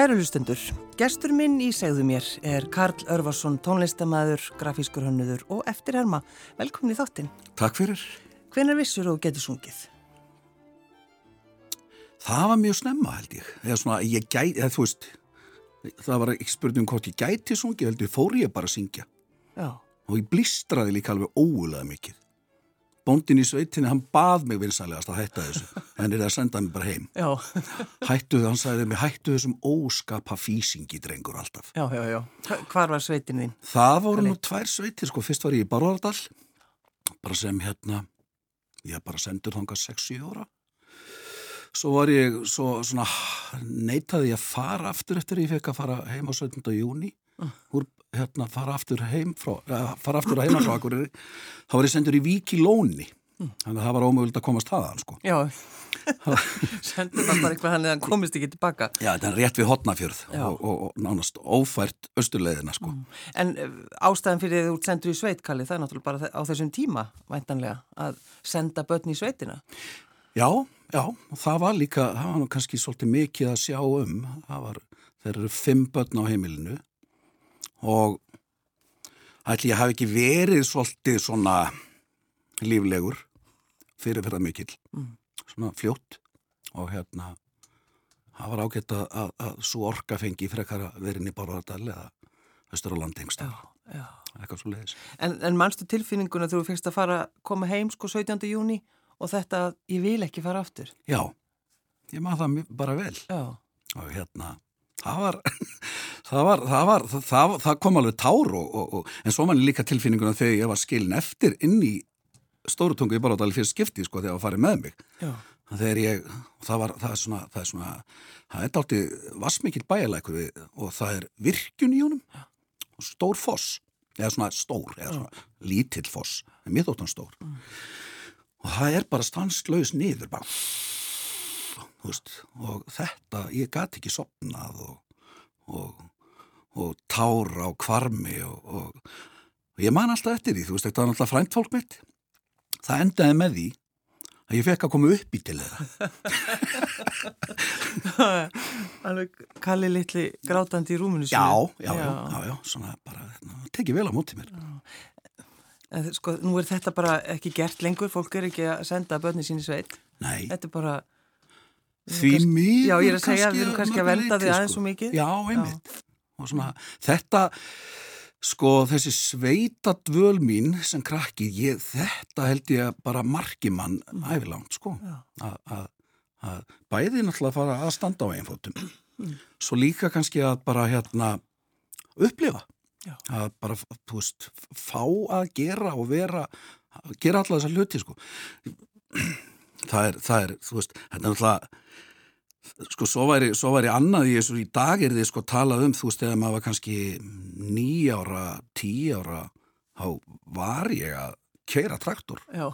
Kæru hlustendur, gestur minn í segðu mér er Karl Örvarsson, tónlistamæður, grafískur hönnuður og eftirherma. Velkomin í þáttinn. Takk fyrir. Hvenar vissur þú getur sungið? Það var mjög snemma held ég. Eða svona, ég gæti, eða þú veist, það var ekki spurning um hvort ég gæti sungið, heldur fór ég bara að syngja. Já. Og ég blistraði líka alveg óulega mikið bóndin í sveitinni, hann bað mig vinsanlegast að hætta þessu, en er að senda mig bara heim já. hættu þau, hann sagði mig hættu þessum óskapa físingi drengur alltaf já, já, já, hvar var sveitin þín? það voru nú tvær sveitir, sko, fyrst var ég í Barvardal bara sem hérna ég bara sendur þánga 6-7 óra svo var ég svo svona neitaði ég að fara aftur eftir ég fekk að fara heim á 17. júni. Úr hérna fara aftur heim frá, fara aftur að heima frá Akureyri þá var ég sendur í Vík í Lóni mm. þannig að það var ómögulegt að komast þaðan sko. Já, sendur það bara eitthvað hann eða komist ekki tilbaka Já, þetta er rétt við Hotnafjörð og, og, og nánast ófært östurleðina sko. mm. En uh, ástæðan fyrir því þú sendur í sveitkalli það er náttúrulega bara á þessum tíma væntanlega að senda börn í sveitina Já, já, það var líka það var kannski svolítið mikið að sjá um það var, þeir eru fimm börn á heimilinu og ætli ég hafi ekki verið svolítið svona líflegur fyrirferða mikill mm. svona fljótt og hérna það var ágætt að, að, að svo orka fengi frekar að vera inn í Bárvardal eða Östur á landengstaf eitthvað svo leiðis En, en mannstu tilfinninguna þú fyrst að fara koma heim sko 17. júni og þetta ég vil ekki fara aftur Já, ég maður það bara vel Já. og hérna það var það, var, það, var, það, það kom alveg tár og, og, og, en svo mann líka tilfinninguna þegar ég var skilin eftir inn í stórutungu í Baróðali fyrir skipti sko þegar það farið með mig. Já. þegar ég, það var það er svona það er svona, það er dalti vassmikið bæjarleikur og það er virkun í honum. Og stór foss eða svona stór, eða svona lítill foss en mér þóttan stór. Mm. og það er bara stanslaus niður bara veist, og þetta, ég gæti ekki sopnað og og, og tára á kvarmi og, og, ég man alltaf eftir því, þú veist, þetta var alltaf frænt fólk mitt. Það endaði með því að ég fekk að koma upp í til þeirra. Alveg kalli litli grátandi í rúmunu já, já, já, já, já, svona bara tekið vel á mótið mér. En sko, nú er þetta bara ekki gert lengur, fólk er ekki að senda börni sín í sveit. Nei. Þetta er bara Því mjög Já, ég er að segja að við erum kannski að velta því aðeins svo mikið. Já, einmitt. Og svona, þetta sko þessi sveitadvöl mín sem krakki, ég, þetta held ég bara margimann mm. ævilangt sko. Að bæði náttúrulega fara að standa á einfótum mm. svo líka kannski að bara hérna upplifa. Já. að bara, þú veist, fá að gera og vera, gera alla þessar hluti sko það er, það er, þú veist, þetta er náttúrulega sko svo væri, svo væri annað í þessu í dag er þið sko talað um þú veist eða maður var kannski nýjára, tíjára þá var ég að keira traktor Já.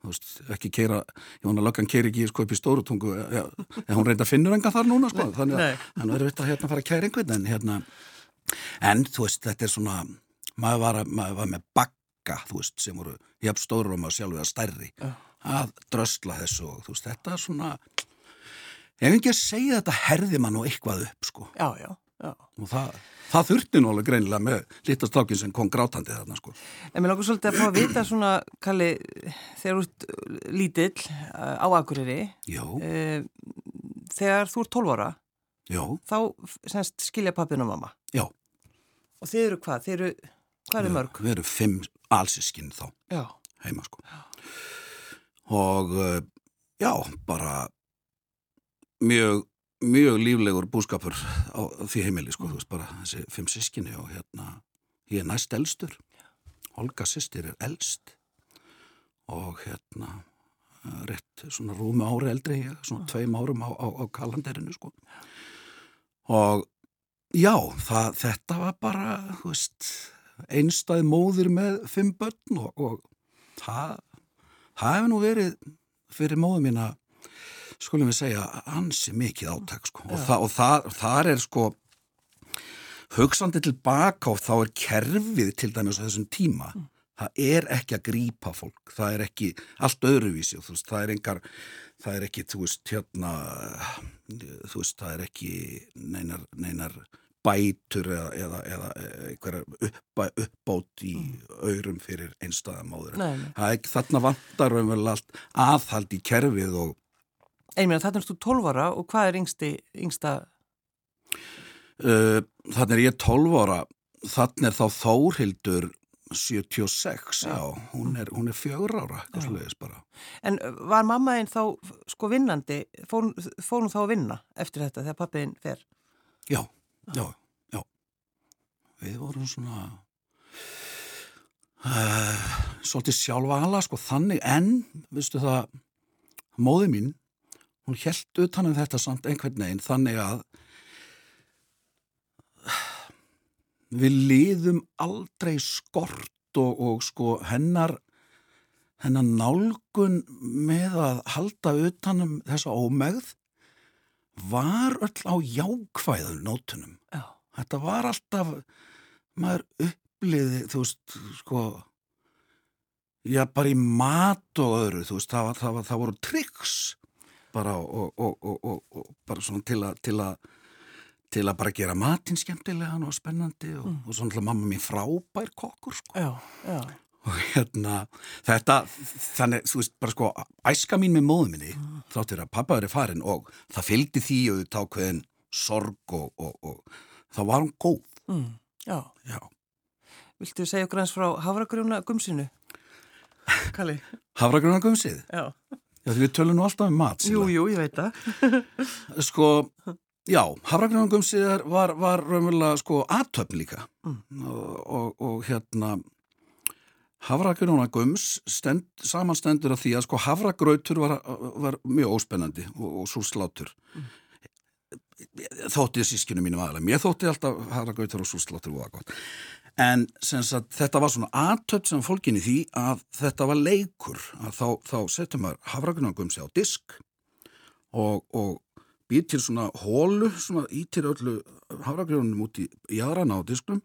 þú veist, ekki keira að löggan keiri ekki sko upp í stórutungu en hún reynda að finnur enga þar núna sko, þannig að hann verður veit að hérna fara að keira einhvern en hérna, en þú veist þetta er svona, maður var, maður var með bakka, þú veist, sem voru jafn stóru og sjálf eða stærri Já. Að drösla þessu og þú veist, þetta er svona ef ekki að segja þetta herði mann og eitthvað upp sko. Já, já, já. Og það, það þurfti alveg greinilega með litastákin sem kom grátandi þarna sko. En mér langar svolítið að fá að vita svona, Kalli, þegar þú ert lítill á Akureyri, e, þegar þú ert 12 ára, Já. þá semst skilja pappin og mamma. Já. Og þeir eru hvað? Þeir eru, hvað eru mörg? Við erum fimm allsískinn þá, já. heima sko. Já. Og já, bara mjög, mjög líflegur búskapur á því heimili sko, þú veist bara þessi fimm sískinni og hérna ég er næst elstur. Olga sýstir er elst. Og hérna rétt svona rúmi ári eldri svona tveim árum á, á, á kalanderinu sko. Og já, það, þetta var bara veist, einstæð móðir með fimm börn og, og það hefur nú verið fyrir móðu mín að skulum við segja, ansi mikið átæk sko. og, þa og þa þar er sko hugsandi tilbaka og þá er kerfið til dæmis á þessum tíma mm. það er ekki að grípa fólk það er ekki allt öðruvísi veist, það er engar það er ekki, þú veist, hérna þú veist, það er ekki neinar, neinar bætur eða, eða, eða einhverjar upp, uppbót í aurum fyrir einstæðamóður. Það er ekki þarna vantar umvel allt aðhald í kerfið og Einminn, þarna erstu 12 ára og hvað er yngsti, yngsta? Uh, þarna er ég 12 ára, þarna er þá Þórhildur 76, já, hún er, hún er fjögur ára, eitthvað sluðis bara. En var mamma einn þá sko vinnandi, fór, fór hún þá að vinna eftir þetta þegar pappiðinn fer? Já, já, já. Við vorum svona uh, svolítið sjálfa ala, sko, þannig, en, viðstu það, móði mín, hún held utan um þetta samt einhvern veginn þannig að við liðum aldrei skort og, og sko hennar hennar nálgun með að halda utanum þessa ómegð var öll á jákvæðum nótunum. Já. Þetta var alltaf, maður uppliði, þú veist, sko, já, bara í mat og öðru, þú veist, það, var, það, var, það voru triks bara og, og, og, og bara svona til að til að til að bara gera matinn skemmtilegan og spennandi og, mm. og svona mamma mín frábær kokkur sko. Já, já. Og hérna, þetta, þannig, þú veist, bara sko, æska mín með móðu minni, mm. þáttir að pappa verið farin og það fylgdi því og það ákveðin sorg og, og, og þá var hún góð. Mm. Já. Já. Viltu segja okkur eins frá Havragrjóna gumsinu? Kalli? Havragrjóna gumsið? Já. Já, því við tölum nú alltaf um mat. Jú, jú, ég veit það. sko, já, hafragrænangumsiðar var, var raunverulega sko aðtöfn líka mm. og, og, og hérna hafragrænangums stend, samanstendur af því að sko hafragrautur var, var mjög óspennandi og, og svo slátur. Mm. Þóttið sískinu mínu aðalega. Mér þótti alltaf hafragrautur og svo slátur var gott. En sagt, þetta var svona aðtöpt sem fólkinni því að þetta var leikur að þá, þá setjum maður hafragrunangumsi á disk og, og býr til svona hólu, svona ítir öllu hafragrunum út í jæðrana á disklum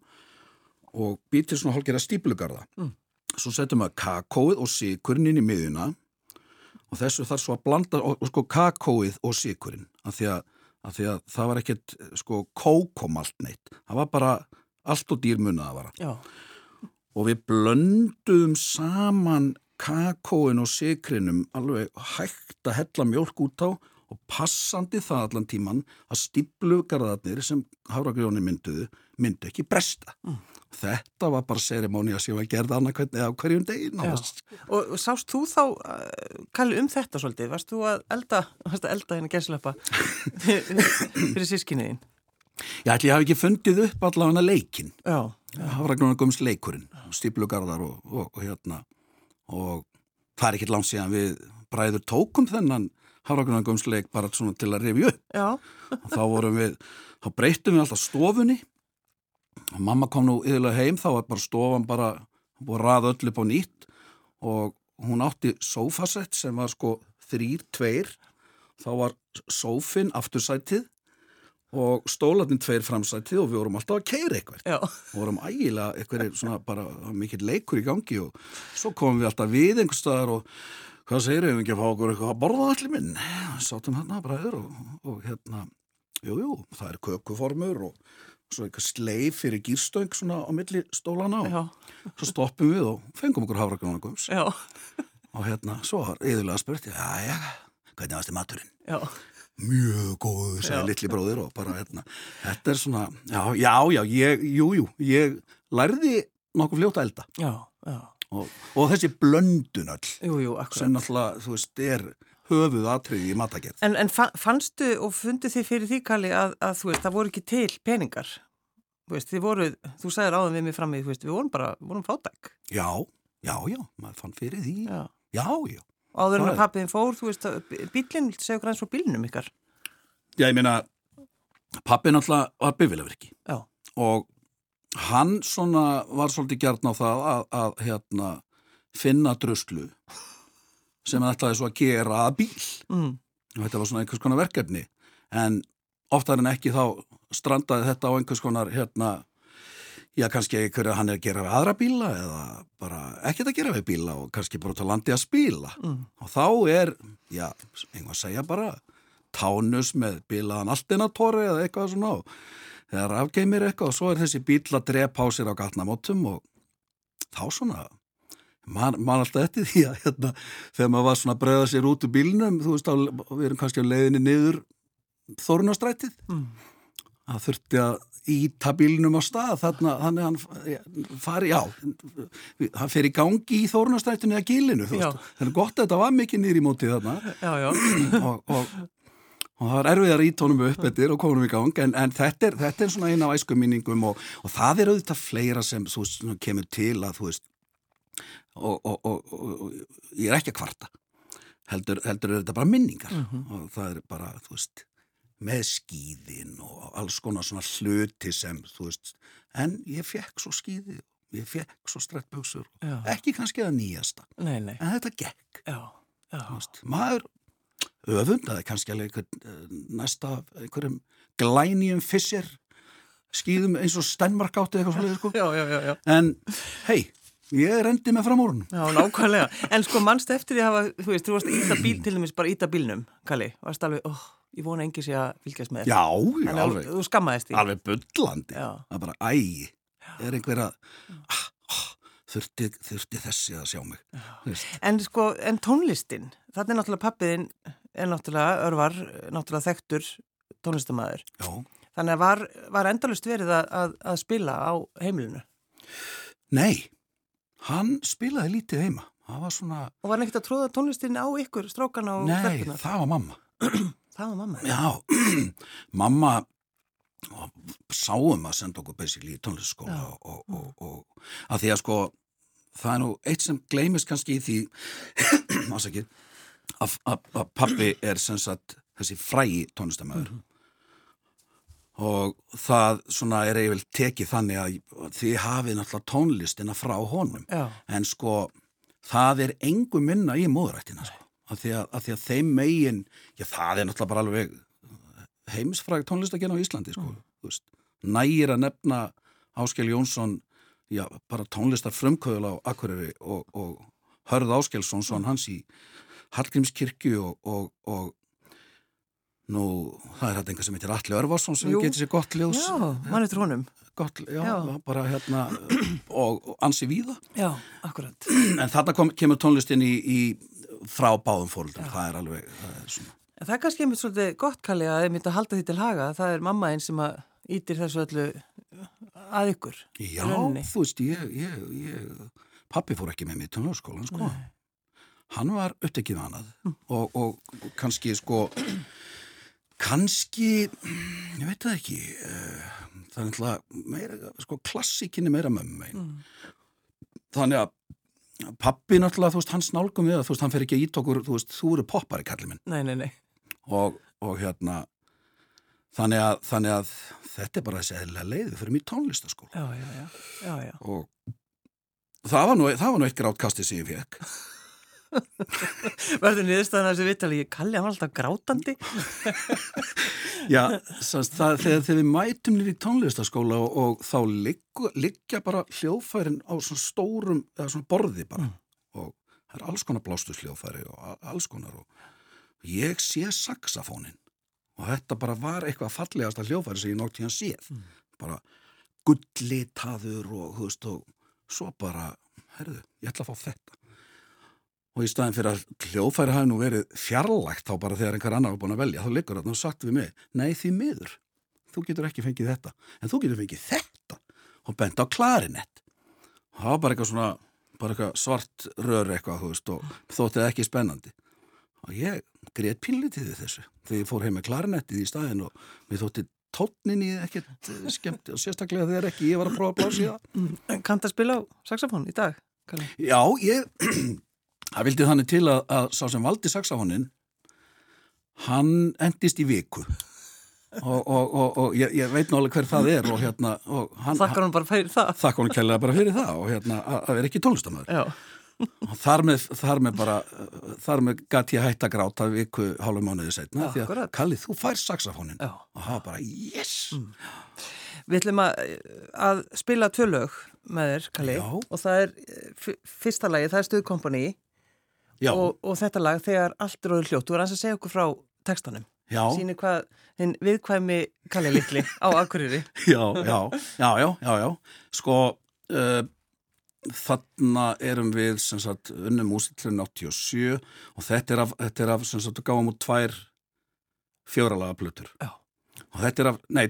og býr til svona hálfgerða stíplugarða. Mm. Svo setjum maður kakóið og síkurinn inn í miðuna og þessu þarf svo að blanda og, og sko kakóið og síkurinn af því, því að það var ekkert sko kókomalt neitt. Það var bara allt og dýrmunna að vara. Já. Og við blöndum saman kakóin og sikrinum alveg hægt að hella mjölk út á og passandi það allan tíman að stíplugarðarnir sem Háragrjóni mynduðu myndi ekki bresta. Mm. Þetta var bara sérimóni að sjá að gerða annað hvernig á hverjum degin. Og, og sást þú þá, uh, Kalli, um þetta svolítið? Varst þú að elda, varst að elda henni gæslepa fyrir sískinniðin? Ég ætli ég hafi ekki fundið upp allavega leikin. Já. Hafragnunargums leikurinn, stíplugarðar og, og, og hérna og það er ekki langt síðan við bræður tókum þennan Hafragnunargums leik bara svona til að rifja upp. Já. og þá vorum við, þá breytum við alltaf stofunni mamma kom nú yfirlega heim, þá var bara stofan bara búið að raða öll upp á nýtt og hún átti sófasett sem var sko þrýr, tveir. Þá var sófin aftursætið og stólatinn tveir framsætið og við vorum alltaf að keira eitthvað. Og vorum ægilega eitthvað svona bara mikill leikur í gangi og svo komum við alltaf við einhver staðar og hvað segir við ekki að fá okkur eitthvað að borða allir minn? Sátum hérna bræður og, og hérna jújú, jú, það er kökuformur og svo eitthvað sleif fyrir gýrstöng svona á milli stólana og Já. svo stoppum við og fengum okkur hafragrunagums og hérna, svo var yðurlega spurt já, já, hvernig varst þið maturinn? Já. Mjög góð, segði litli bróðir og bara hérna, þetta er svona já, já, já, ég, jú, jú ég lærði nokkuð fljótt að elda. Já, já. Og, og þessi blöndun all jú, jú, sem náttúrulega, þú veist, er höfuð aðtröði í matagerð En, en fannstu og fundið þið fyrir því, Kalli, að, að þú veist, það voru ekki til peningar þú veist, þið voru, þú sagðir áðan við mig fram í, þú veist, við vorum bara, vorum fátæk Já, já, já, maður fann fyrir því Já, já, já Áður en að pappiðin fór, þú veist, bílinn, viltu segja eins frá bílinnum ykkar? Já, ég meina, pappin alltaf var bifilafyrki. Já. Og hann svona var svolítið gert á það að, að hérna, finna druslu sem hann ætlaði svo að gera að bíl. Mm. Og þetta var svona einhvers konar verkefni. En oftar en ekki þá strandaði þetta á einhvers konar, hérna, já, kannski einhverja hann er að gera við aðra bíla eða bara ekkert að gera við bíla og kannski bara til landi að spila. Mm. Og þá er, já, einhvað að segja bara tánus með bilaðan alltinatóri eða eitthvað svona og þegar afgeimir eitthvað og svo er þessi bíl að drepa á sér á gatnamótum og þá svona man, man alltaf eftir því að hérna, þegar maður var svona að breyða sér út úr bílnum þú veist, á, við erum kannski á leiðinni niður þórunastrætið Mm. það þurfti að íta bílnum á stað þannig að hann fari, já hann fer í gangi í þórunastrætinu eða gílinu, þú veist, það er gott að þetta var mikið nýri mótið þarna Já, já. og, og, og það var erfiðar að íta honum upp eftir og komum í gang en, en þetta, er, þetta er svona eina af æskuminningum og, og það er auðvitað fleira sem veist, kemur til að þú veist og, og, og, og ég er ekki að kvarta heldur, heldur er þetta bara minningar og það er bara, þú veist með skíðin og alls konar svona hluti sem, þú veist en ég fekk svo skíði ég fekk svo strettbuxur Já. ekki kannski það nýjasta, Nei, nei. en þetta gekk Já, já. veist, maður öfundaði kannski alveg einhvern, eh, næsta einhverjum glænýjum fissir skýðum eins og Stenmark átti eitthvað svolítið sko. En hei, ég rendi með framúrun Já, nákvæmlega. En sko, mannst eftir því að hafa, þú veist, þú varst íta bíl til dæmis, bara íta bílnum, Kalli, varst alveg, óh, ég vona engi sé að fylgjast með já, já, að alveg, Þú skammaðist því. alveg bullandi. Já. það er bara, æ, er einhver að ah, ah, þurfti, þurfti þessi að sjá mig? Þú. En sko, en tónlistin, þetta er náttúrulega pappiðin, er náttúrulega, örvar, náttúrulega þekktur tónlistamæður. já, Þannig að var, var hann spilaði lítið heima. Það var svona, Og var nekkit að tróða tónlistin á ykkur, strákana og nei, stelpunar? það var mamma. Það var mamma. Já, mamma sáum að senda okkur basically í tónlistskóla og, og, og, og að því að sko það er nú eitt sem gleymist kannski í því að, að, að pappi er sem sagt þessi frægi tónlistamöður og það svona er eiginlega tekið þannig að þið hafið náttúrulega tónlistina frá honum. Já, en sko það er engu minna í móðurættina sko. af, því að, af því að þeim megin já það er náttúrulega bara alveg heimisfræg tónlistakena á Íslandi sko. Veist, nægir að nefna Áskel Jónsson já, bara tónlistar frumkvöðul á Akureyri og, og Hörð Áskelsson son hans í Hallgrímskirkju og, og, og nú, það er þetta einhver sem heitir Alli Örvarsson sem getur sér gott ljós já mann eftir honum. gott, já, Já. bara hérna og, og ansi víða Já, akkurat. En þarna kom, kemur tónlistin í, í frá báðum fóruldum, það er alveg, það er svona. En það er kannski einmitt svolítið gott, Kalli, að myndi að halda því til haga. Það er mamma einn sem ítir þessu öllu að ykkur. Já, rauninni. þú veist, ég, ég, ég, pappi fór ekki með mig í tónljóðskólan, sko. Hann var upptekið annað og, og, og kannski, sko, kannski, ég veit það ekki, eh, það er náttúrulega meira, sko, klassikinni meira mömmu megin. Þannig að pappi náttúrulega, þú veist, hans nálgum við það, þú veist, hann fer ekki að ít okkur, þú veist, þú eru poppari, kallið minn. Nei, nei, nei. og, og hérna þannig að, þannig að þetta er bara þessi eðlilega leið við fyrir mér tónlistaskóla Já, já, já. Já, já. og það var nú, það var nú eitt grátkasti sem ég fekk Verður niðurstaðan að þessu vitali, Kalli, hann alltaf grátandi. já, sannst, það, þegar, þegar við mætum nýri tónlistaskóla og, og þá liggu, liggja bara hljóðfærin á svona stórum eða svona borði bara. Og það er alls konar blástus hljóðfæri og alls konar og ég sé saxafónin og þetta bara var eitthvað fallegasta hljóðfæri sem ég nótt hérna séð. Bara gullitaður og og svo bara, herðu, ég ætla að fá þetta og í staðin fyrir að hljóðfæri hafi nú verið fjarlægt þá bara þegar einhver annar var búin að velja þá liggur þarna og sagt við mig, nei því miður þú getur ekki fengið þetta. En þú getur fengið þetta. Og bent á klarinett. Og það var bara eitthvað svona bara eitthvað svart rör eitthvað þú veist, og þóttið ekki spennandi. Og ég greið pínlítið við þessu þegar ég fór heim með klarinettið í staðin og mér þótti tónnin í ekkert eh, skemmt og sérstaklega þegar ekki ég var að prófa að blási það. Kanntu að spila á saxofón í dag, Kalli? Já, ég það vildi þannig til að, að sá sem valdi saxafónin hann endist í viku og, og, og, og ég, ég veit nálega hver það er og hérna og hann, Þakkar hann bara fyrir það? þakka hann kærlega bara fyrir það og hérna að að vera ekki tónlistamöður Já. og þar með, þar með bara þar með gæti ég hætt að gráta viku hálfum mánuði setna því að Akkurat. Kalli þú fær Já. og það var bara yes Við ætlum að, að spila tvö lög með þér, Kalli, Já. og það er eh, fyrsta lagi, það er Stuðkompani Já, og, og þetta lag þegar allt er orðið hljótt. Þú er að segja okkur frá textanum. Sýnir hvað hinn viðkvæmi Kalli Littli á Akureyri. já, já, já, já, já, já. Sko, uh, þarna erum við, sagt, unnum úsillin 87 og þetta er af, þetta er af, sagt, gáum út tvær fjóralaga plötur. Já. Og þetta er af, nei,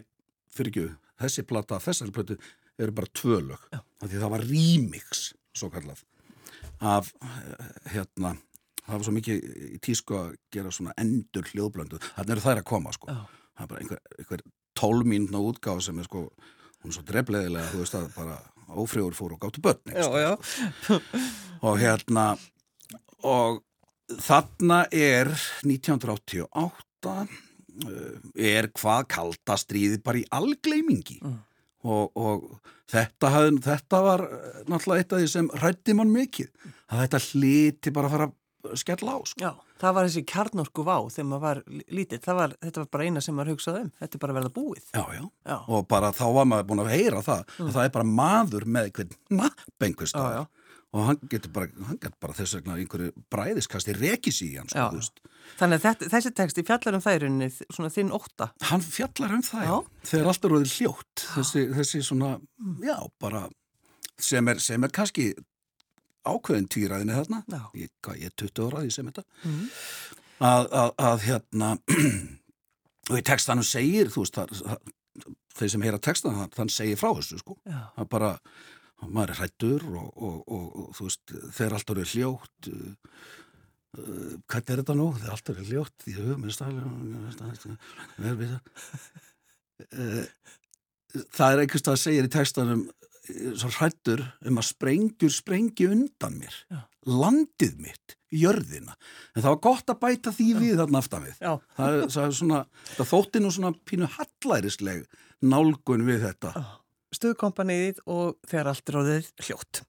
fyrir ekki, þessi plata þessari plötu eru bara tvö lög. Því það var remix, svo kallað, af, eh, hérna, það var svo mikið í tísku að gera svona endur hljóðblöndu. Þannig eru þær að koma, sko. Það er bara einhver, einhver tólmínuna útgáð sem er sko, hún er svo drefleðilega, þú veist að bara ófrjóður fór og gáttu börn. Já. Og hérna, og þarna er 1988 uh, er hvað kalda stríði bara í algleimingi. Mm. Og, og þetta, hafði, þetta var eh, náttúrulega eitt af því sem rætti mann mikið. Að þetta hliti bara að fara að skella á, sko. Já, það var þessi kjarnorku vá þegar maður var lí- lítill. Það var, þetta var bara eina sem maður hugsaði um. Þetta er bara að verða búið. Já, já. Já, og bara þá var maður búin að heyra það að það er bara maður með einhvern napp einhver já, stað já. og hann getur bara, hann getur bara þess vegna einhverju bræðiskasti rekis í hann sko. Þannig að þetta, þessi texti fjallar um þærunni, svona þinn ótta. hann fjallar um Já. þegar allt er orðið hljótt þessi, þessi svona, já, bara sem er, sem er kannski ákveðin týraðinni þarna. Ég, hvað, ég er 20 ára ég sem þetta. Mhm. að, að, að hérna og í textanum segir þú veist, það, þeir sem heyra textan þann, segir frá þessu sko. Það bara, maður er hrættur og, og, og, og þú veist, þeir allt eru hljótt uh, hvernig er þetta nú? Þeir allt eru hljótt því höfum við uh, það er einhvers það að segja í textanum uh, svo hrættur um að sprengjur sprengi undan mér Já. landið mitt, jörðina. En það var gott að bæta því við þarna aftan við. Já, það, er- það er svona, það þótti nú svona pínu hallærisleg nálgun við þetta. Stuðkompaniðið og þegar allt er orðið hljótt.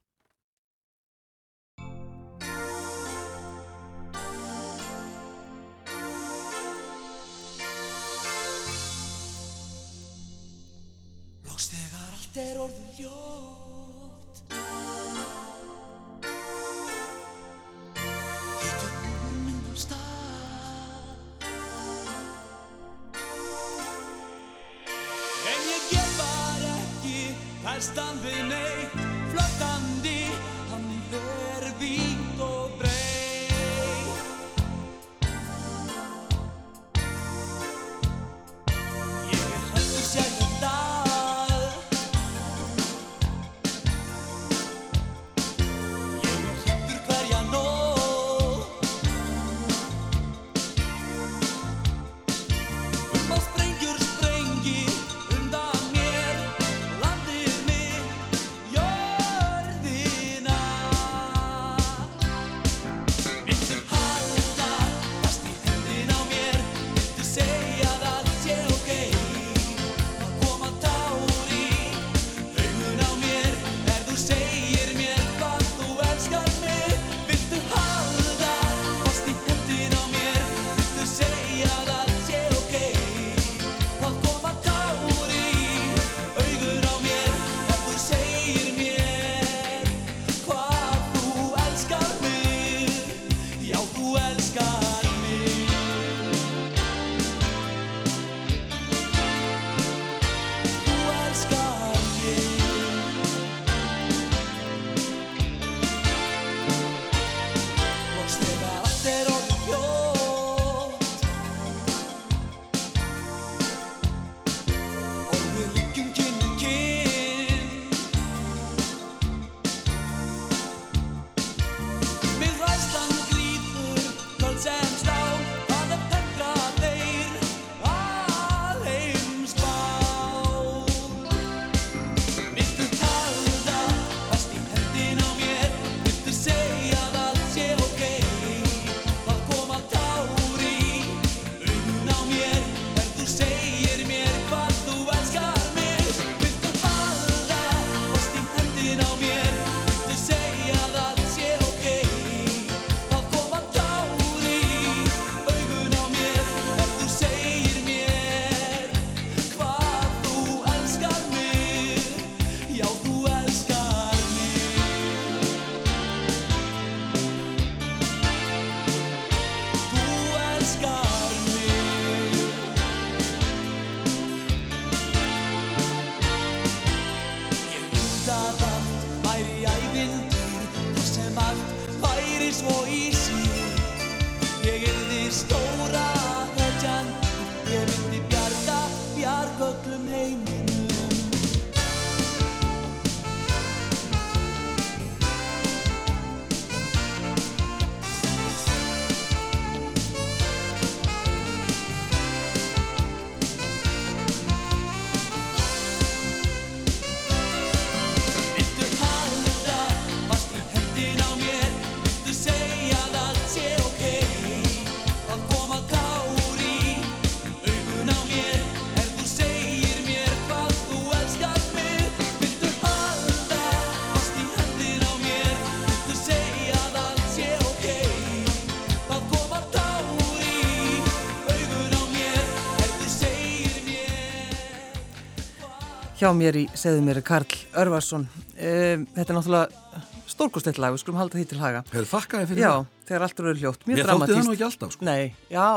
Hjá mér í segðu mér Karl Örvarsson. Um, þetta er náttúrulega stórkostleitt lag, við skulum halda því til haga. Hefur þakkaði fyrir Já, það? þegar allt eru hljótt, mjög Mér þótti það dramatíst. nú ekki alltaf, sko. Nei, já,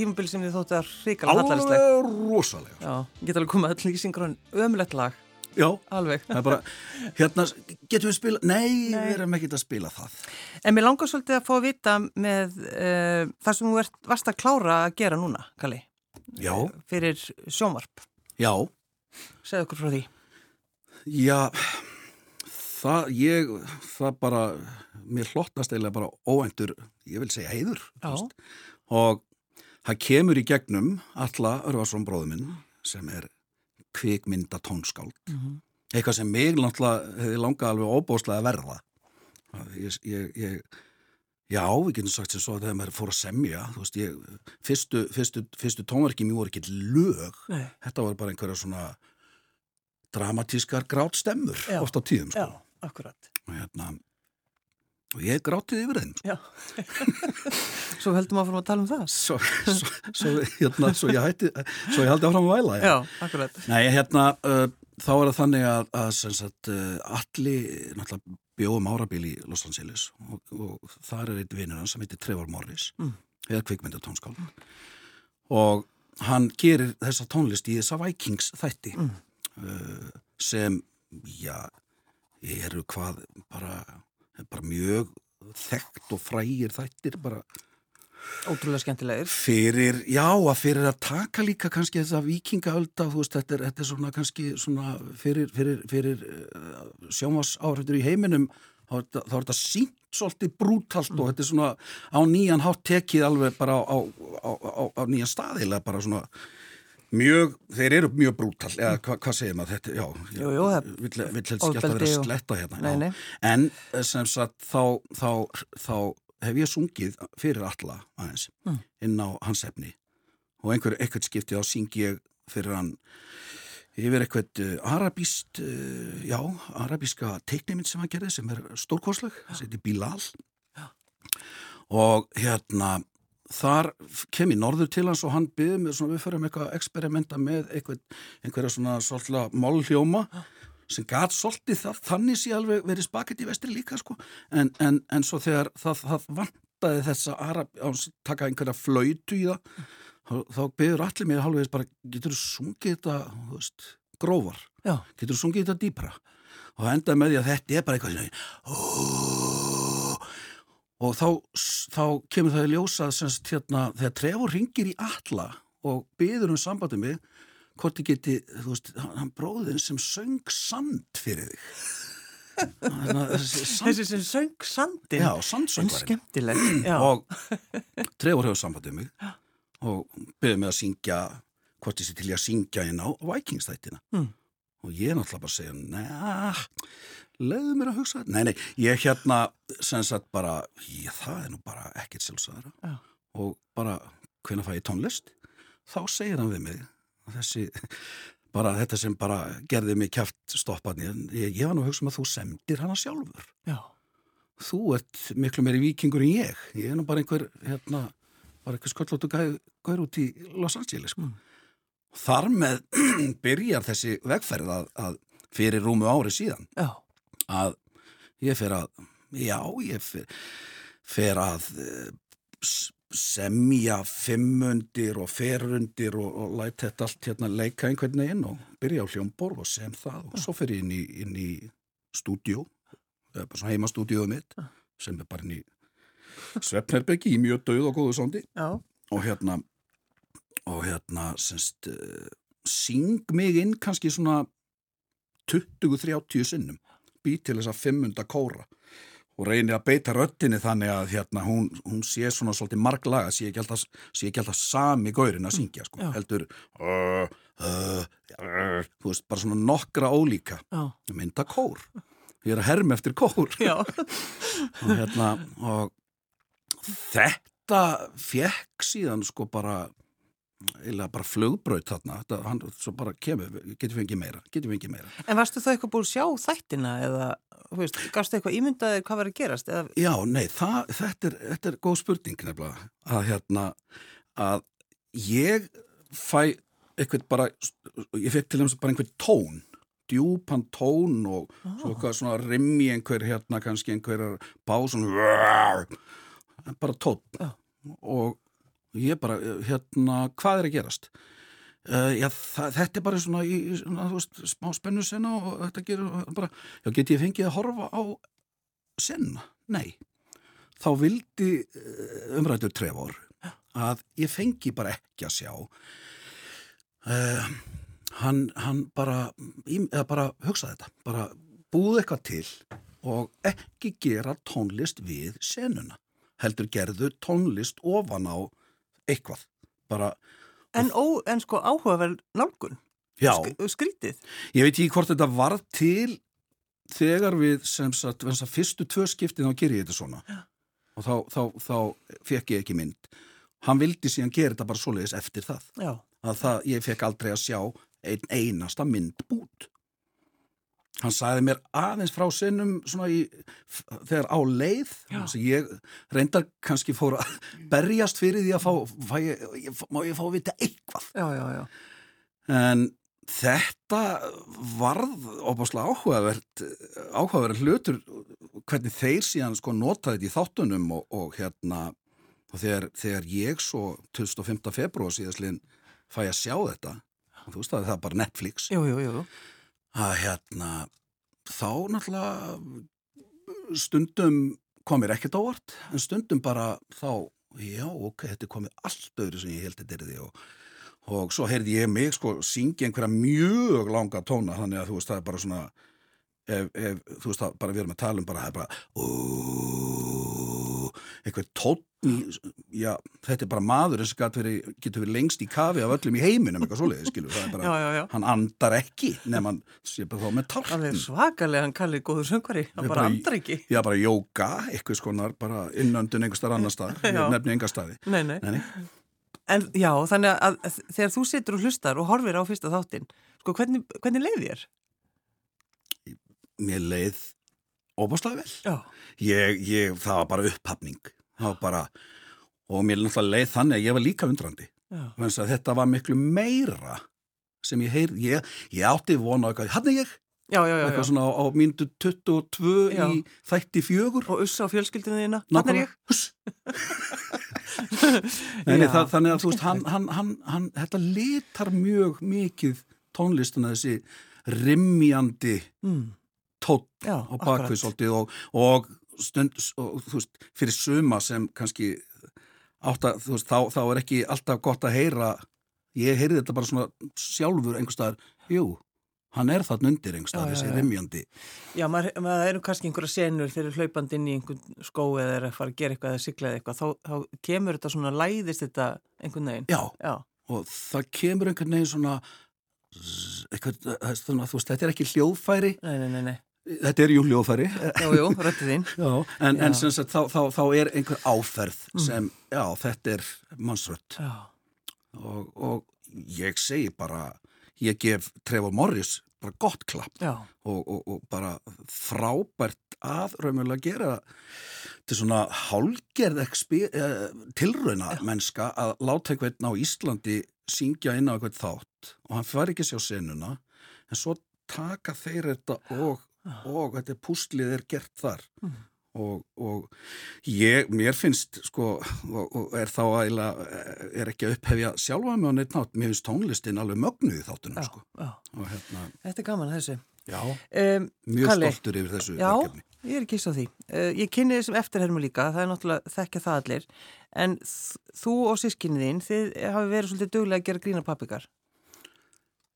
tímabil sem þið þótti að ríkala hallarisleg. Alveg rosalega. Já, ég get alveg komið öll lýsingur en ömulegt lag, Já, alveg. það bara, hérna, getum við spila, nei, Nei. við erum ekkert að spila það. En mér langar svolítið að fá að vita með uh, það sem þú ert, varst að klára að gera núna, Kalli, Já, fyrir sjónvarp. já, Segðu okkur frá því. já, það, ég, það bara, mér hlottast eiginlega bara óæntur, ég vil segja heiður, og það kemur í gegnum alla Örvarsson bróðu minn sem er kvikmynda tónskáld eitthvað sem mig hefði langað alveg óbóðslega að verða. Ég, ég, ég, já, við getum sagt sem svo að þegar maður fór að semja þú veist, ég, fyrstu, fyrstu, fyrstu tónverki mér voru ekki lög. Nei. þetta voru bara einhverja svona dramatískar grátstemmur Já. oft á tíðum sko. Já, akkurat. og hérna og ég grátið yfir þeim Já. Svo heldum áfram að tala um það. svo, svo, svo, hérna, svo ég hætti svo ég haldi áfram að væla Já, akkurat. Nei, hérna, uh, þá er það þannig að, að sem sagt, uh, allir náttúrulega bjóðum árabíl í Los Angeles og, og þar er eitt vinnur hann sem heitir Trevor Morris Mm. eða kvikmyndatónskál og hann gerir þessa tónlist í þessa Vikings þætti Mm. Sem, já, eru hvað bara, bara mjög þekkt og frægir þættir bara Ótrúlega skemmtilegir. fyrir, já, að fyrir að taka líka kannski þessa vikingaölda, þú veist, þetta er, þetta er svona kannski svona fyrir, fyrir, fyrir uh, sjómas áhriftur í heiminum, þá er þetta- sínt svolítið brútalt og þetta er svona á nýjan hátt tekið alveg bara á, á, á, á, á nýjan staðilega bara svona mjög, þeir eru mjög brútal, eða hva, hvað segir maður þetta, já, Jú, jú, það- vill, vill helst ekki alltaf vera sletta hérna, Nei, já. nei. en eh, sem sagt þá, þá, þá hef ég sungið fyrir alla aðeins Mm. inn á hans efni og einhver, eitthvað skipti á syngi ég fyrir hann yfir eitthvað uh, arabíst uh, já, arabíska teikniminn sem hann gerði sem er stórkosleg, þessi heitir Bilal og hérna þar kem ég norður til hans og hann byggði mig svona við fyrir með eitthvað eksperimenta með eitthvað, einhverja svona svolítið málhljóma sem gat svolítið það, þannig sé alveg verið spaket í vestri líka sko. En, en, en svo þegar það, það vantaði á að taka einhverja flöytu í það þá, þá byggður allir mér halvvegis bara getur þú sungið þetta veist, grófar, Já, getur þú sungið þetta dýpra? Og það endaði með því að þetta er bara eitthvað svona, og þá, þá kemur það í ljósað semst hérna þegar Trevor ringir í alla og byður um sambandi mig hvort ég geti, þú veist, hann bróðin sem söng sand fyrir þig þessi sand, þessi sem söng sandin. já, sandsöngvarinn. Já, og Trevor hefur sambandið mig og byggði mig að syngja hvort ég sé til ég að syngja inn á Vikings þættina Mm. og ég er náttúrulega bara að segja neða, leiðu mér að hugsa nei, nei, ég hérna sem sagt bara, ég, það er nú bara ekkert sjálfsæðara Já. og bara, hvenær fæ ég tónlist? Þá segir hann við mig þessi, bara þetta sem bara gerði mig kæft stoppaðni ég, ég var nú að hugsa um að þú semdir hana sjálfur. Já, þú ert miklu meiri vikingur en ég. Ég er nú bara einhver hérna, bara einhver sköllóttu gaur út í Los Angeles sko. þar með byrjar þessi vegferð að, að fyrir rúmu ári síðan. Já, að ég fer að já, ég fer, fer að eh, semja fimmundir og ferundir og, og læt þetta allt hérna leika einhvern veginn og byrja á hljómborð og sem það og svo fer ég inn í, inn í svona heimastúdíóðu mitt sem er bara inn í Svefnherbeggi í mjög döð og góðu sándi já, og hérna og hérna semst uh, syng mig inn kannski svona 20-30 sinnum bý til þess að fimmunda kóra og reynir að beita röttinni þannig að hérna hún, hún sé svona svolítið marglaga, sé ekki alltaf, sé ekki alltaf sami gaurin að syngja sko, heldur uh, uh, uh, þú veist, bara svona nokkra ólíka já, mynda kór. Ég er að herma eftir kór. Og hérna og þetta fekk síðan sko bara eða bara flugbraut þarna þetta, hann svo bara kemur, getur fengið meira getur fengið meira. En varstu þá eitthvað búin að sjá þættina eða, þú veist, gafstu eitthvað ímyndaðir hvað var að gerast? Eða, Já, nei, það, þetta, er, þetta er góð spurning nefnilega, að hérna að ég fæ eitthvað bara, ég fekk til dæmis bara einhvern tón djúpan tón og svo eitthvað svona rimmi einhver hérna kannski einhverjar básun bara tón Já. og ég bara, hérna, hvað er að gerast? Uh, já, þetta er bara svona, í, svona veist, smá spennu senna og þetta gerur bara, já, get ég fengið að horfa á senna? Nei. Þá vildi uh, umrættur trefur að ég fengi bara ekki að sjá uh, hann, hann bara, eða bara hugsa þetta, bara búð eitthvað til og ekki gera tónlist við senuna. Heldur gerðu tónlist ofan á eitthvað. Bara, En, ó, en sko áhugaverð já, Sk skrítið. ég veit ekki hvort þetta var til þegar við sem sagt, fyrstu tvö skiptin þá ger ég þetta svona. Já. Og þá, þá, þá fekk ég ekki mynd. Hann vildi síðan gera þetta bara svoleiðis eftir það. Já, að það, ég fekk aldrei að sjá einn einasta mynd bút. Hann sagði mér aðeins frá sinnum svona í, þegar á leið, ég reyndar kannski fór að berjast fyrir því að fá, fá ég, má ég fá að vita eitthvað. já, já, já. En þetta varð opaslega áhugavert, áhugavert hlutur hvernig þeir síðan sko notaði þetta í þáttunum og, og hérna og þegar, þegar ég svo 25. februar síðastlinn fæ að sjá þetta þú veist að það er bara Netflix Jú, jú, jú. Að hérna þá náttúrulega stundum komir ekkert ávart en stundum bara þá já ok, þetta er komið allt öðru sem ég held þetta er því og, og svo heyrði ég mig sko syngja einhverja mjög langa tóna þannig að þú veist það er bara svona ef, ef þú veist það bara við erum að tala um bara það er bara úúúú einhver tónn í, já, þetta er bara maður sem getur verið lengst í kafi af öllum í heiminum, eitthvað svoleiðis, skilur það er bara Já, já, já. hann andar ekki nema hann sé bara þá með Það er tálkn svakalega hann kallið góður söngvari. Ég Það bara bara- andar ekki. já bara jóka, eitthvað skonar bara innöndun einhver starf annar stað nefni enga staði Nei, nei. nei. En já, þannig að, þegar þú situr og hlustar og horfir á fyrsta þáttinn, sko, hvernig, hvernig leið þér? mér leið óbáslega vel ég, ég, það var bara upphafning það var bara og mér náttúrulega leið þannig að ég var líka undrandi þetta var miklu meira sem ég heyrði, ég, ég átti vona eitthvað, hann er ég, Já, já, já, eitthvað svona á, á mínútu 22 Já. í þætti fjögur Og ussa á fjölskyldinu þína. Þannig er ég. Já. það, þannig að þú veist, hann, hann, hann, hann, þetta litar mjög mikið tónlistina þessi rimmjandi Mm. tótt á bakvið svolítið og, og stund, og, veist, fyrir suma sem kannski átt að, þú veist, þá, þá er ekki alltaf gott að heyra, ég heyrði þetta bara svona sjálfur einhver staðar, jú, hann er þarna undir einhver Já, staðar, já, þessi já. rimmjandi. Já, maður, maður eru kannski einhverja senur þegar hlaupandi inn í einhvern skó eða er að fara að gera eitthvað eða sigla eitthvað, þá, þá kemur þetta svona, læðist þetta einhvern veginn. Já, Já, og það kemur einhvern veginn svona, eitthvað, þú veist, þetta er ekki hljóðfæri, nei, nei, nei, nei. Þetta er jú hljóðfæri, Jú, jú, röttið þín. Já, en, en Já. sem sagt, þá, þá, þá er einhver áferð sem, já, þetta er mannsrött Já, og, og ég segi bara, ég gef Trevor Morris bara gott klapp. Já, og, og, og bara frábært að raunverulega gera til svona hálgerð eh, tilrauna mennska að láta einhvern á Íslandi syngja inn á einhvern þátt. Og hann fær ekki að sjá senuna en svo taka þeir þetta og, og þetta púslið er gert þar Mm. og, og ég, mér finnst sko og, og er þá eiginlega er ekki að upphefja sjálfa mig á neitt nátt mér finnst tónlistin alveg mögnuð í þáttunum já, sko já. hérna, Þetta er gaman þessu. já, Um, mjög Kalli. stoltur yfir þessu Já, verkefni ég er ekki svo því. Uh, ég kynni þessum eftirhermu líka, það er náttúrulega þekkja það allir, en þú og sískinni þín, þið hafi verið svolítið duglega að gera grína pappikar.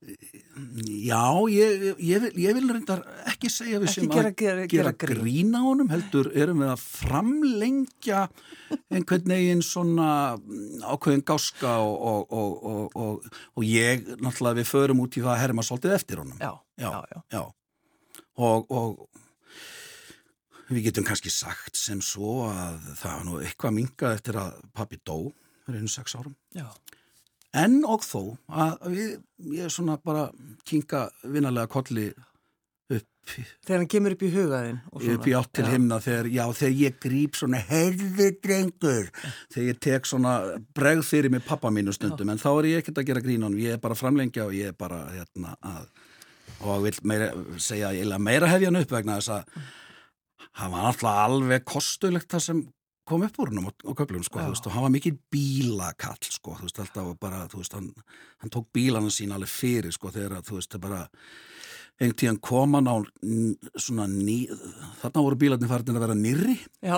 Já, ég, ég, vil, ég vil reyndar ekki segja við Ekki sem gera- að gera- gera gera grín. grín á honum heldur erum við að framlengja einhvern veginn svona ákveðin gáska og, og, og, og, og, og ég náttúrulega við förum út í það að herma svolítið eftir honum Já, já, já. já. Og, og við getum kannski sagt sem svo að það var nú eitthvað minkað eftir að pappi dó fyrir einu sex árum já. En og þó að við, ég er svona bara kinka vinnalega kolli upp, Þegar hann kemur upp í hugaðin. upp í átt til Já. himna þegar, já, þegar ég grýp svona herðu drengur, þegar ég tek svona bregð fyrir mig pappa mínu stundum, en þá er ég ekkert að gera grín honum, ég er bara að framlengja og ég er bara hérna að og vil meira, segja eiginlega meira hefja hann upp vegna þess að hann var náttúrulega alveg kostulegt það sem kom upp úr húnum á, köflum sko, veist, og hann var mikið bílakall sko, veist, alltaf bara, veist, hann, hann tók bílana sína alveg fyrir sko, þegar einhvern tíðan kom hann á svona ný, þarna voru bílarnir farin að vera nýrri. Já,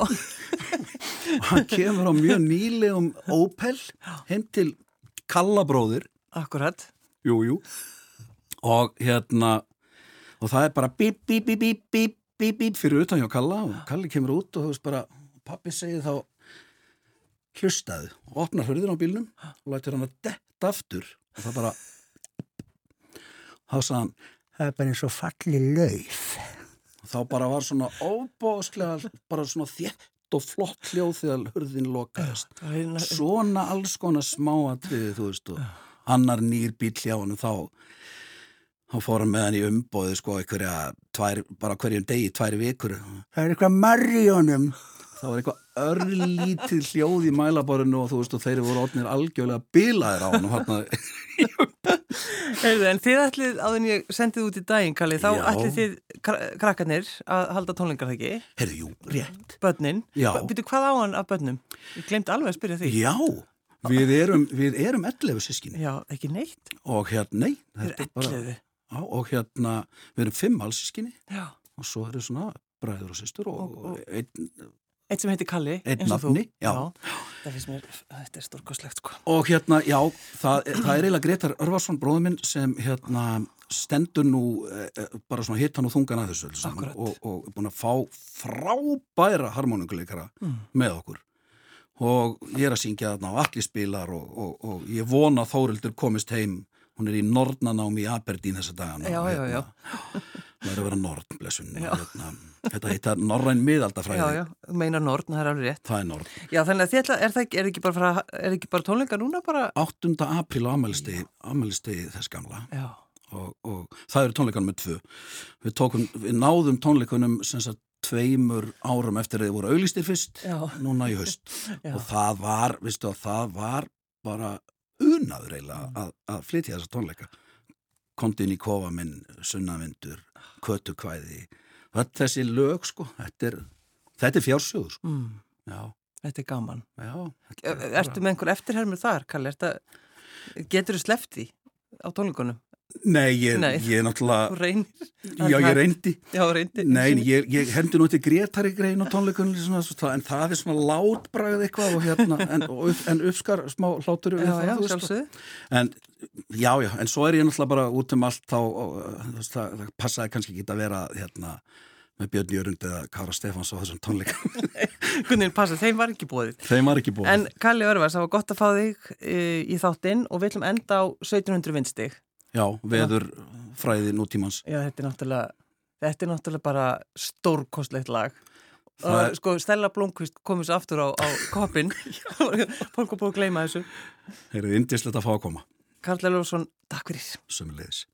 og hann kemur á mjög nýlegum Opel heim til Kallabróðir akkurat. jú, jú. Og hérna og það er bara bíp, bíp, bíp, bíp, bíp, bíp fyrir utan hjá Kalla og Kalli kemur út og þú veist bara pappi segir þá hlustaðu og opnar hörðin á bílnum og lætur hann að detta aftur. Og það bara þá sagði hann það er bara eins og falli lauf. og þá bara var svona óbóðslega bara svona þétt og flott hljóð þegar hörðin lokaðist. Svona alls konar smáatriði þú veist og annar nýr bíl hjá hann þá þá fór hann með hann í umbóði sko tvær, bara hverjum degi, tvær vikur. Það er eitthvað honum það var eitthvað örlítið hljóð í mælaborinu og þú veist og þeir voru orðnir algjörlega bilaðir á hann og hann en þið ætlið, áður en ég sendið út í daginn, Kalli, þá Já. ætlið þið kra- krakkarnir að halda tónlingar það ekki, heyrðu, jú, rétt börnin. Já. Býtu, hvað á hann af börnum? Ég glemt alveg að spyrja því. já, við erum, við erum 11 sískinni Já, ekki neitt. og hérna, nei þetta er bara-. Já, og hérna, við erum fimm allsískinni Já. og svo eru svona bræður og systur og, Og- og- einn, Eitt sem heitir Kalli, Einn eins og þú. nafni, já. Það finnst mér, þetta er stórkoslegt, sko. og hérna, já, það, það er eiginlega Gretar Örvarsson, bróður minn, sem hérna stendur nú e, e, bara svona hittan og þungan að þessu Akkúrat. og, og búin að fá frábæra harmoníkuleikara Mm. með okkur og ég er að syngja þarna og allir spilar og, og, og ég vona Þórildur komist heim hún er í Nordnanámi í Aberdeen þessa dagana Já, og já, já. það er að vera Nord, blessun hérna, þetta heita Norræn miðaldafræði Já, já, þú meinar Nord, það er alveg rétt. það er Nord Já, þannig að ætla, er er ekki bara, fara, er ekki bara tónlingar núna bara? 8. apríl á ammælistegi þess gamla Já, og, og það eru tónleikanum með tvö við, tókum, við náðum tónleikunum sem sagt tveimur árum eftir að þið voru auglýstir fyrst Já. núna í haust Já. og það var, viðstu að það var bara unaður eiginlega að, að flytja þessa tónleika Kondin í kofa minn, sunnavindur kötukvæði Þetta- þessi lög sko, þetta er þetta er fjársjóður sko. mm, já, þetta er gaman. já, Er, er ertu með einhver eftirhermur þar, Kalli? Getur þú sleppt því á tónlingunum? Nei, ég, Nei. ég er Þú náttúrulega reynir? Já, ég reyndi Já, reyndi. Nei, ég, ég hendi nú til Gretari grein á tónleikunni svona, svona, en það er svona látbræð eitthvað og hérna, en, og upp, en uppskar smá hlátur við Já, það, já, veist, sjálfsögðu. en já, já, en svo er ég náttúrulega bara út um allt þá, og, það, það passaði kannski ekki að vera hérna með Björn Jörund eða Kára Stefáns á þessum tónleikum Hvernig passa, þeim var ekki búið. þeim var ekki búið En Kalli Örvars, það var gott að fá þig e, í þáttinn og við ætlum enda á 1700 vindstig. Já, veður fræði nútímans Já, þetta er náttúrulega, þetta er náttúrulega bara stórkostlegt lag. Er- sko, Stella Blomqvist komið svo aftur á, á koppin. Fólk var búið að gleyma þessu. Þeir eru indislegt að fá að koma Karl Elvarsson, takk fyrir. sömulegis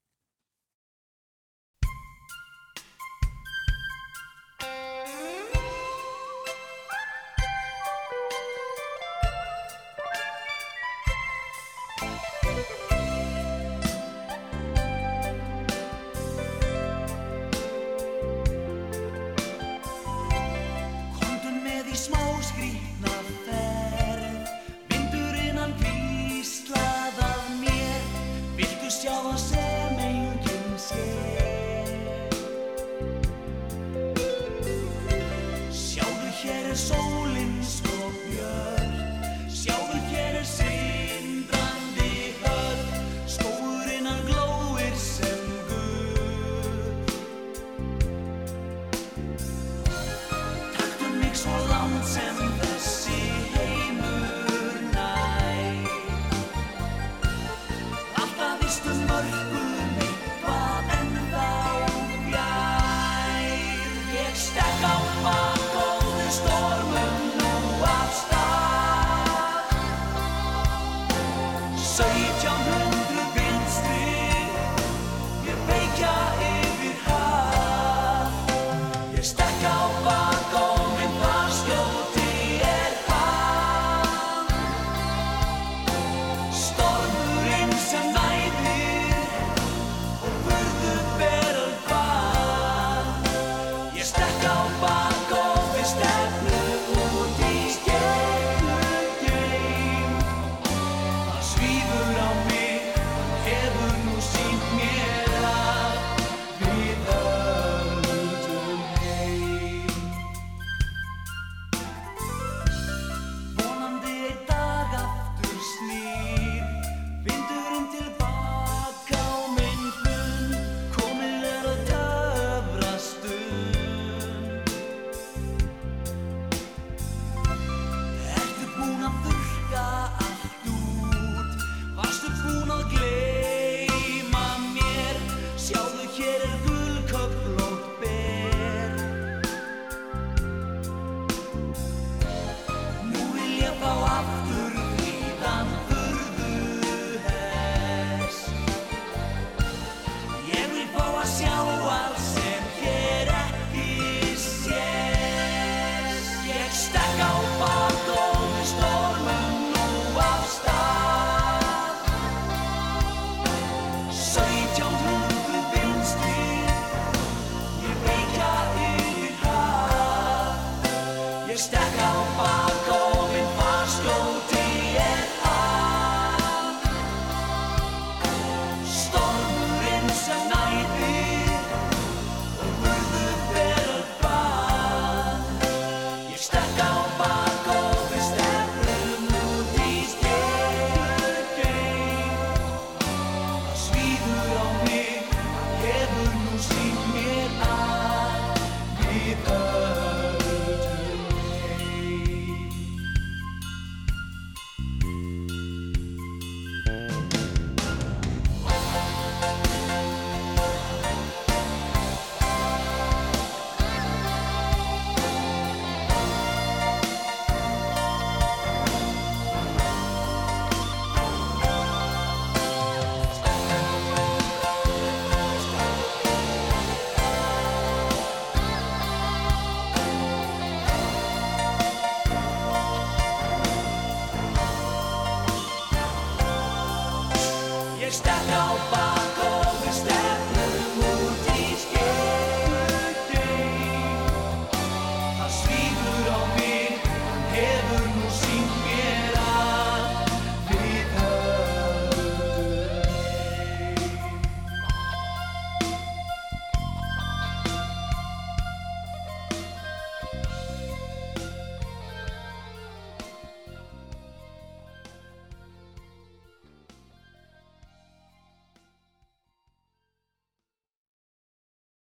Taktu mig svo